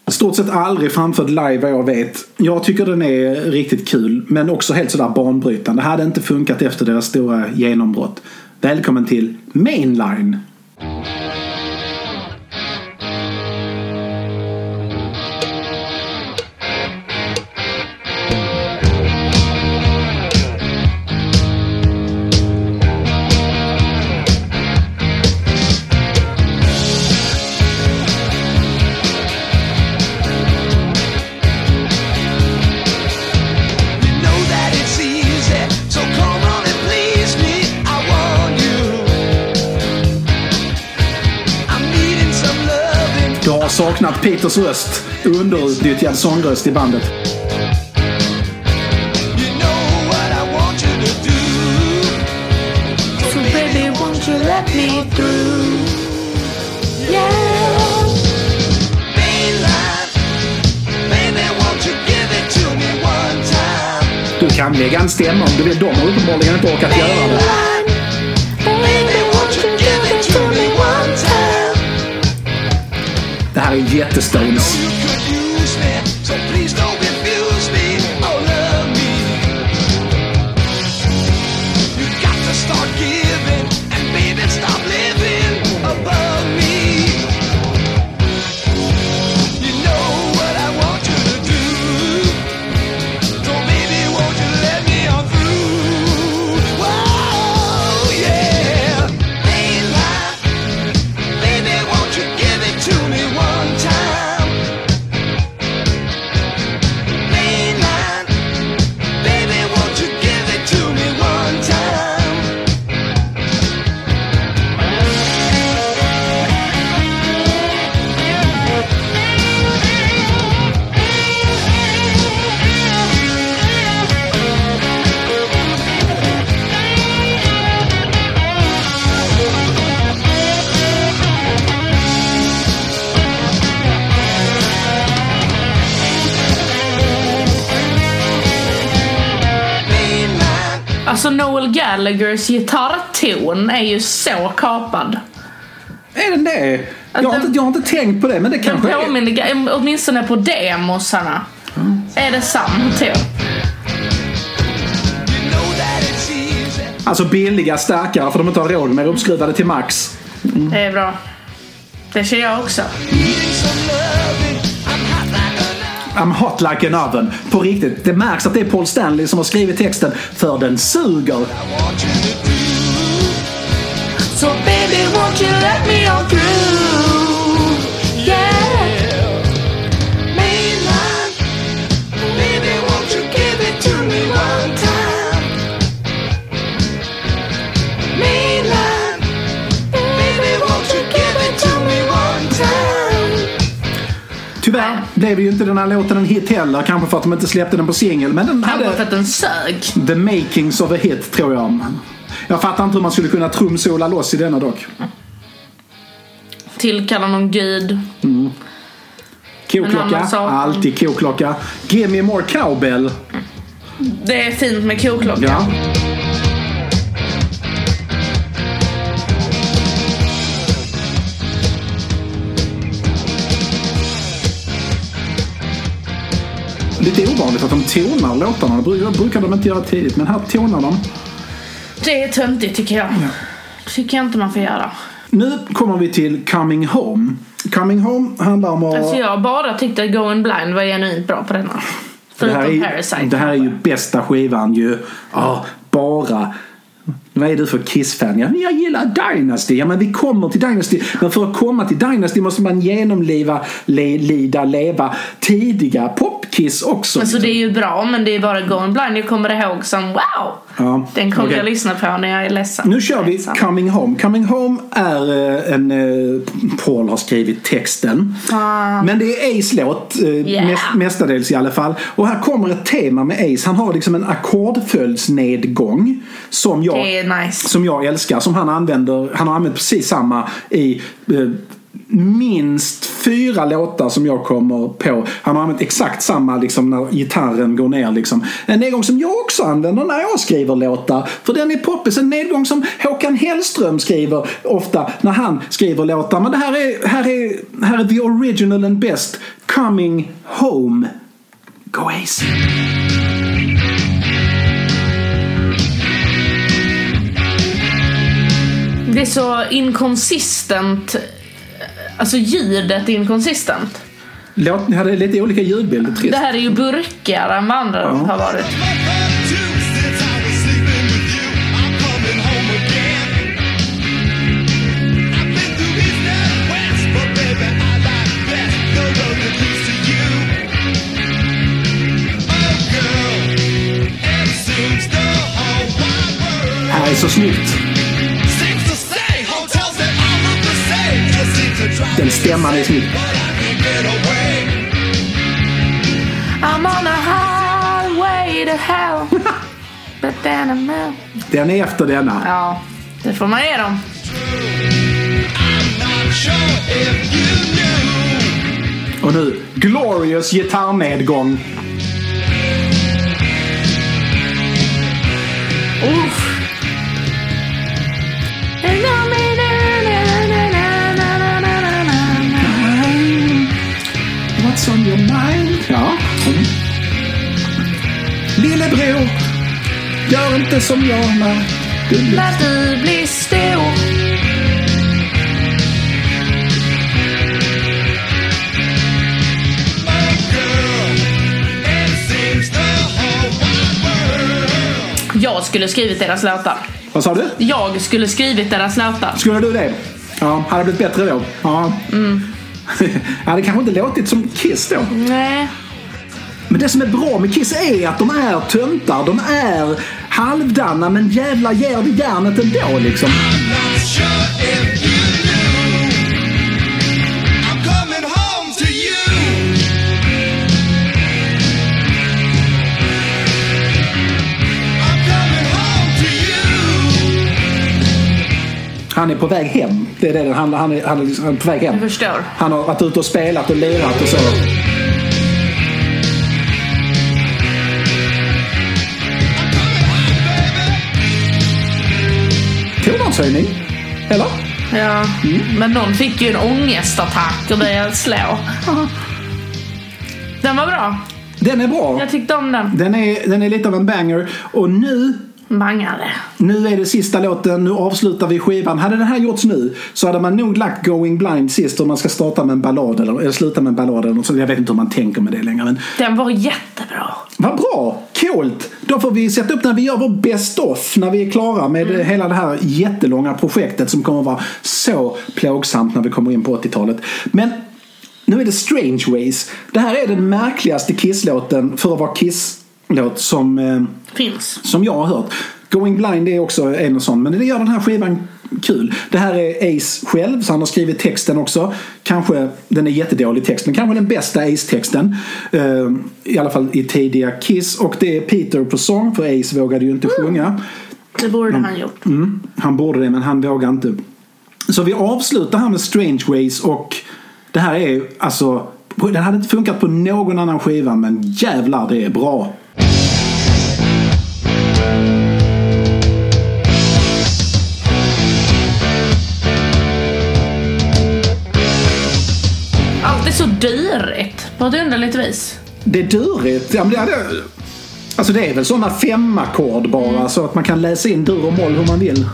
Speaker 1: Stort sett aldrig framförd live vad jag vet. Jag tycker den är riktigt kul men också helt sådär banbrytande. Det hade inte funkat efter deras stora genombrott. Välkommen till Mainline. Peters röst. Underutnyttjad sångröst i bandet.
Speaker 2: So baby won't you let me through? Yeah.
Speaker 1: Du kan lägga en stämma om du vill. De har uppenbarligen inte orkat göra det. Det här är jättestones.
Speaker 2: Gallaghers gitarrton är ju så kapad.
Speaker 1: Är den det? Jag har,
Speaker 2: den-
Speaker 1: inte, jag har inte tänkt på det, men det
Speaker 2: Den
Speaker 1: kanske är.
Speaker 2: påminner ga- åtminstone på demosarna. Är det samma ton?
Speaker 1: Alltså billiga, starkare för de inte har råd med uppskruvade till max.
Speaker 2: Det är bra. Det känner jag också.
Speaker 3: I'm hot like an oven.
Speaker 1: På riktigt. Det märks att det är Paul Stanley som har skrivit texten för den suger.
Speaker 2: So baby won't you let me on through?
Speaker 1: Blev ju inte den här låten en hit heller. Kanske för att de inte släppte den på singel. Men den
Speaker 2: Kanske för
Speaker 1: hade
Speaker 2: att den sög.
Speaker 1: the makings of a hit tror jag. Jag fattar inte hur man skulle kunna trumsola loss i denna dock.
Speaker 2: Tillkalla någon gud. En
Speaker 1: Koklocka. Alltid koklocka. Give me more cowbell.
Speaker 2: Det är fint med koklocka.
Speaker 1: Ja. Lite ovanligt att de tonar låtarna. Det brukar, de inte göra tidigt, men här tonar de.
Speaker 2: Det är töntigt tycker jag. tycker jag inte man får göra.
Speaker 1: Nu kommer vi till Coming Home. Coming Home handlar om att...
Speaker 2: Alltså jag bara tyckte Going Blind var genuint bra på denna.
Speaker 1: det,
Speaker 2: Förutom
Speaker 1: här är,
Speaker 2: Parasite.
Speaker 1: det här är ju bästa skivan ju. Ja, bara. Vad är du för Kiss-fan? Ja, jag gillar Dynasty. Ja, men vi kommer till Dynasty. Men för att komma till Dynasty måste man genomleva, le, lida, leva tidiga pop-Kiss också.
Speaker 2: Alltså det är ju bra men det är bara Going Blind jag kommer ihåg som wow!
Speaker 1: Ja,
Speaker 2: Den kommer
Speaker 1: okej.
Speaker 2: jag lyssna på när jag är ledsen.
Speaker 1: Nu kör vi. Coming Home. Coming Home är eh, en... eh, Paul har skrivit texten. Men det är Ace låt, eh,
Speaker 2: Yeah.
Speaker 1: mest, mestadels i alla fall. Och här kommer ett tema med Ace. Han har liksom en ackordföljdsnedgång som jag,
Speaker 2: nice.
Speaker 1: som jag älskar. Som han använder. Han har använt precis samma i minst fyra låtar som jag kommer på. Han har använt exakt samma liksom när gitarren går ner. Liksom. En nedgång som jag också använder när jag skriver låtar. För den är poppis. En nedgång som Håkan Hellström skriver ofta när han skriver låtar. Men det här är, här är, här är the original and best. Coming home. Go Ace.
Speaker 2: Det är så inkonsistent. Alltså ljudet är inkonsistent.
Speaker 1: Låt, ni hade lite olika ljudbilder. Trist.
Speaker 2: Det här är ju burkigare än vad andra har varit.
Speaker 3: I was sleeping with [LAUGHS]
Speaker 2: then I'm out.
Speaker 1: Den är efter denna.
Speaker 2: Ja, det får man ge dem.
Speaker 1: Och nu, glorious gitarrnedgång.
Speaker 2: Uff.
Speaker 1: Mind? Ja. Mm. Lillebror, gör inte som jag när du blir...
Speaker 2: När du blir stor. Jag skulle skrivit deras låtar.
Speaker 1: Vad sa du?
Speaker 2: Jag skulle skrivit deras låtar.
Speaker 1: Skulle du det? Ja, hade blivit bättre då. Ja. Mm. Hade kanske inte låtit som Kiss då.
Speaker 2: Nej.
Speaker 1: Men det som är bra med Kiss är att de är töntar. De är halvdana men jävla ger det järnet ändå liksom. Han är på väg hem. Det är det den handlar Han är, han är, liksom, han är på väg hem.
Speaker 2: Jag förstår.
Speaker 1: Han har varit ute och spelat och lirat och så. Volymshöjning. Eller?
Speaker 2: Ja, men någon fick ju en ångestattack och började slå. [LAUGHS] Den var bra.
Speaker 1: Den är bra.
Speaker 2: Jag tyckte om den.
Speaker 1: Den är, den är lite av en banger. Och nu
Speaker 2: Mangade.
Speaker 1: Nu är det sista låten, nu avslutar vi skivan. Hade den här gjorts nu så hade man nog lagt Going Blind sist om man ska starta med en ballad eller, eller sluta med en ballad eller något sånt. Jag vet inte hur man tänker med det längre. Men
Speaker 2: Den var jättebra.
Speaker 1: vad bra! Coolt! Då får vi sätta upp när vi gör vår best of när vi är klara med
Speaker 2: Mm.
Speaker 1: hela det här jättelånga projektet som kommer att vara så plågsamt när vi kommer in på 80-talet. Men nu är det Strange Ways. Det här är den märkligaste Kiss-låten för att vara Kiss-låt som eh,
Speaker 2: Finns.
Speaker 1: som jag har hört. Going Blind är också en sån, men det gör den här skivan kul. Det här är Ace själv, så han har skrivit texten också. Kanske, den är jättedålig text, men kanske den bästa Ace-texten. Eh, I alla fall i tidiga Kiss. Och det är Peter på sång, för Ace vågade ju inte sjunga.
Speaker 2: Det borde han gjort.
Speaker 1: Mm, han borde det, men han vågar inte. Så vi avslutar här med Strange Ways och det här är alltså... Den hade inte funkat på någon annan skiva, men jävlar det är bra.
Speaker 2: Allt är så dyrigt på ett underligt vis.
Speaker 1: Det är durigt. Ja, men det, är det, alltså det är väl sådana femackord bara så att man kan läsa in dur och moll hur man vill.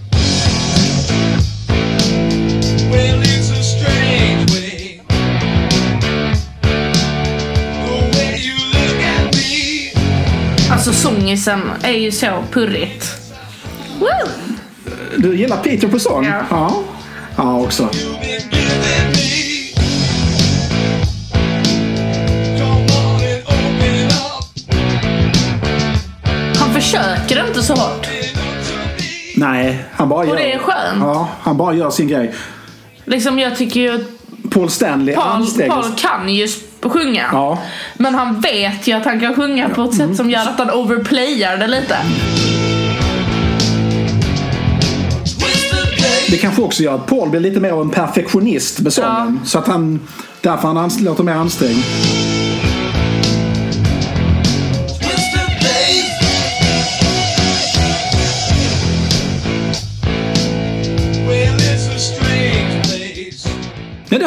Speaker 2: Alltså sångisen är ju så purrigt. Woo!
Speaker 1: Du gillar Peter på sång?
Speaker 2: Ja.
Speaker 1: Ja, ja också.
Speaker 2: Han försöker inte så hårt.
Speaker 1: Nej, han bara
Speaker 2: Och
Speaker 1: gör...
Speaker 2: det är skönt.
Speaker 1: Ja, han bara gör sin grej.
Speaker 2: Liksom jag tycker ju att
Speaker 1: Paul Stanley
Speaker 2: Paul,
Speaker 1: anstränger
Speaker 2: Paul kan ju sjunga.
Speaker 1: Ja.
Speaker 2: Men han vet ju att han kan sjunga på ett sätt som gör att han overplayar det lite.
Speaker 1: Det kanske också gör att Paul blir lite mer av en perfektionist med sången. Så att han... Därför han låter mer ansträngd.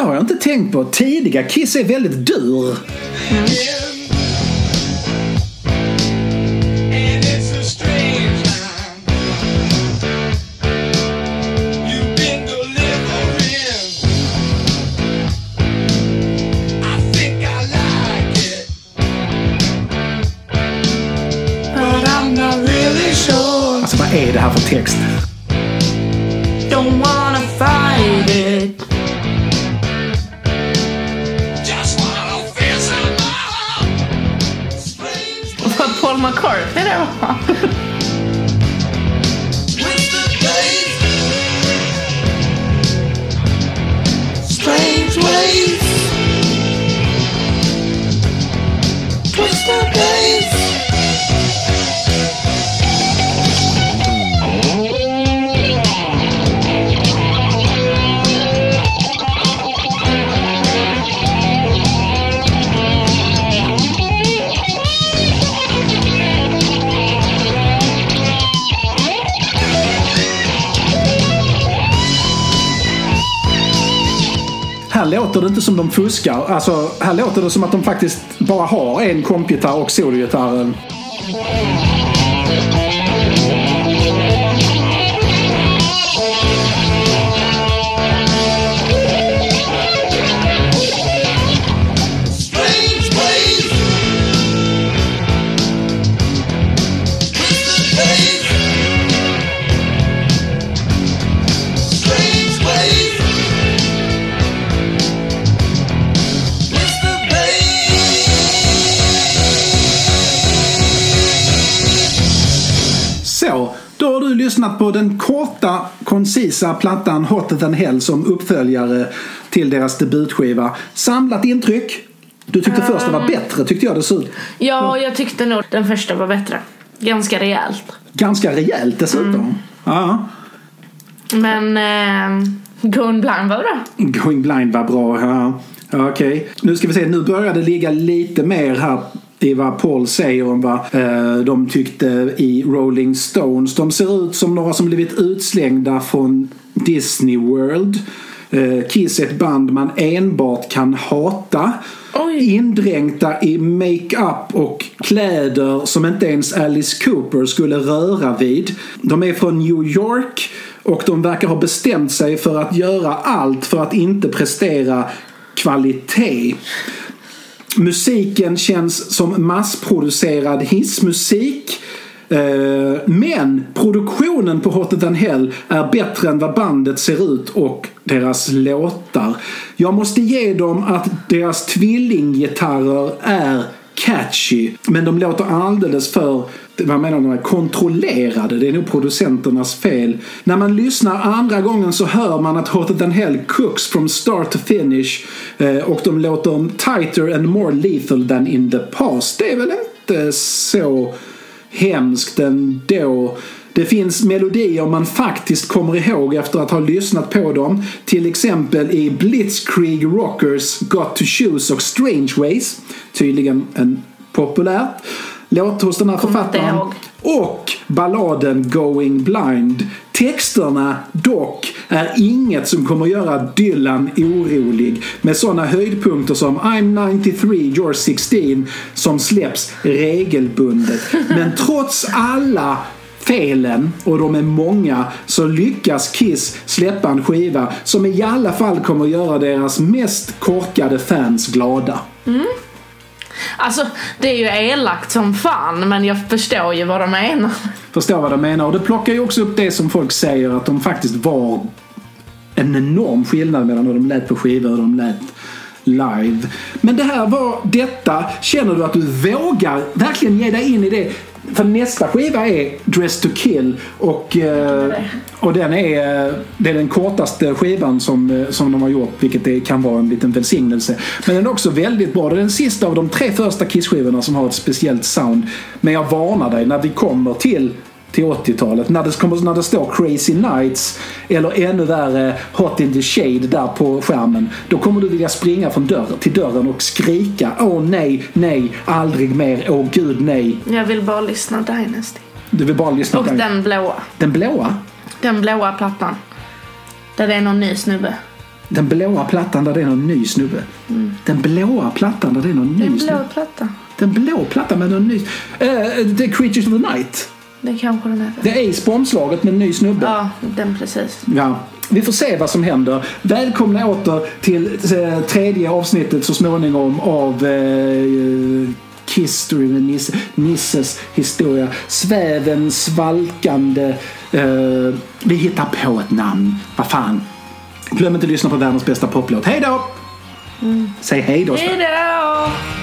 Speaker 1: Har jag inte tänkt på. Tidiga Kiss är väldigt dur.
Speaker 3: Sure.
Speaker 1: Alltså vad är det här för text? Här låter det inte som de fuskar. Alltså, här låter det som att de faktiskt bara har en kompgitarr och sologitarren. Mm. Lyssnat på den korta, koncisa plattan Hotter than Hell som uppföljare till deras debutskiva. Samlat intryck? Du tyckte först det var bättre tyckte jag det såg ut.
Speaker 2: Ja, jag tyckte nog den första var bättre. Ganska rejält.
Speaker 1: Ganska rejält dessutom. Ja.
Speaker 2: Men eh, Going Blind var bra.
Speaker 1: Going Blind var bra. Ja. Okej. Nu ska vi se. Nu börjar det ligga lite mer här i vad Paul säger om vad eh, de tyckte i Rolling Stones. De ser ut som några som blivit utslängda från Disney World. Eh, Kiss är ett band man enbart kan hata.
Speaker 2: Oj.
Speaker 1: Indränkta i makeup och kläder som inte ens Alice Cooper skulle röra vid. De är från New York och de verkar ha bestämt sig för att göra allt för att inte prestera kvalitet. Musiken känns som massproducerad hissmusik. Eh, men produktionen på Hotter than Hell är bättre än vad bandet ser ut och deras låtar. Jag måste ge dem att deras tvillinggitarrer är catchy. Men de låter alldeles för vad menar de är kontrollerade. Det är nog producenternas fel. När man lyssnar andra gången så hör man att Hotter than Hell cooks from start to finish. Eh, och de låter tighter and more lethal than in the past. Det är väl inte så hemskt ändå. Det finns melodier man faktiskt kommer ihåg efter att ha lyssnat på dem. Till exempel i Blitzkrieg Rockers Got to Choose och Strange Ways. Tydligen en populär låt hos den här författaren. Och balladen Going Blind. Texterna dock är inget som kommer göra Dylan orolig med sådana höjdpunkter som I'm 93, you're 16 som släpps regelbundet. Men trots alla felen, och de är många, så lyckas Kiss släppa en skiva som i alla fall kommer göra deras mest korkade fans glada.
Speaker 2: Alltså, det är ju elakt som fan, men jag förstår ju vad de menar.
Speaker 1: Förstår vad de menar. Och det plockar ju också upp det som folk säger att de faktiskt var en enorm skillnad mellan hur de lät på skiva och hur de lät live. Men det här var detta. Känner du att du vågar verkligen ge dig in i det? För nästa skiva är Dress to kill och,
Speaker 2: det.
Speaker 1: och den är, det är den kortaste skivan som, eh, som de har gjort vilket det kan vara en liten välsignelse. Men den är också väldigt bra. Det är den sista av de tre första Kiss-skivorna som har ett speciellt sound. Men jag varnar dig när vi kommer till till 80-talet. När det, kommer, när det står Crazy Nights eller ännu värre Hot in the Shade där på skärmen. Då kommer du vilja springa från dörr till dörren och skrika Åh nej, nej, aldrig mer, åh gud nej.
Speaker 2: Jag vill bara lyssna Dynasty.
Speaker 1: Du vill bara lyssna
Speaker 2: Och
Speaker 1: på
Speaker 2: den blåa.
Speaker 1: den blåa.
Speaker 2: Den blåa plattan. Där det är någon ny snubbe.
Speaker 1: Den blåa plattan där det är någon ny snubbe. Den blåa plattan där det är någon ny
Speaker 2: En blå
Speaker 1: snubbe.
Speaker 2: platta.
Speaker 1: Den blå plattan med någon ny... Uh, the Creatures of the Night.
Speaker 2: Det kanske den heter.
Speaker 1: Det är Ace på omslaget med en ny snubbe.
Speaker 2: Ja, den precis.
Speaker 1: Ja, vi får se vad som händer. Välkomna åter till eh, tredje avsnittet så småningom av eh, Kistory med Nisse, Nisses historia. Sväven svalkande. Eh, vi hittar på ett namn. Vad fan. Glöm inte att lyssna på världens bästa poplåt. Hej då! Säg hej då.
Speaker 2: Hejdå!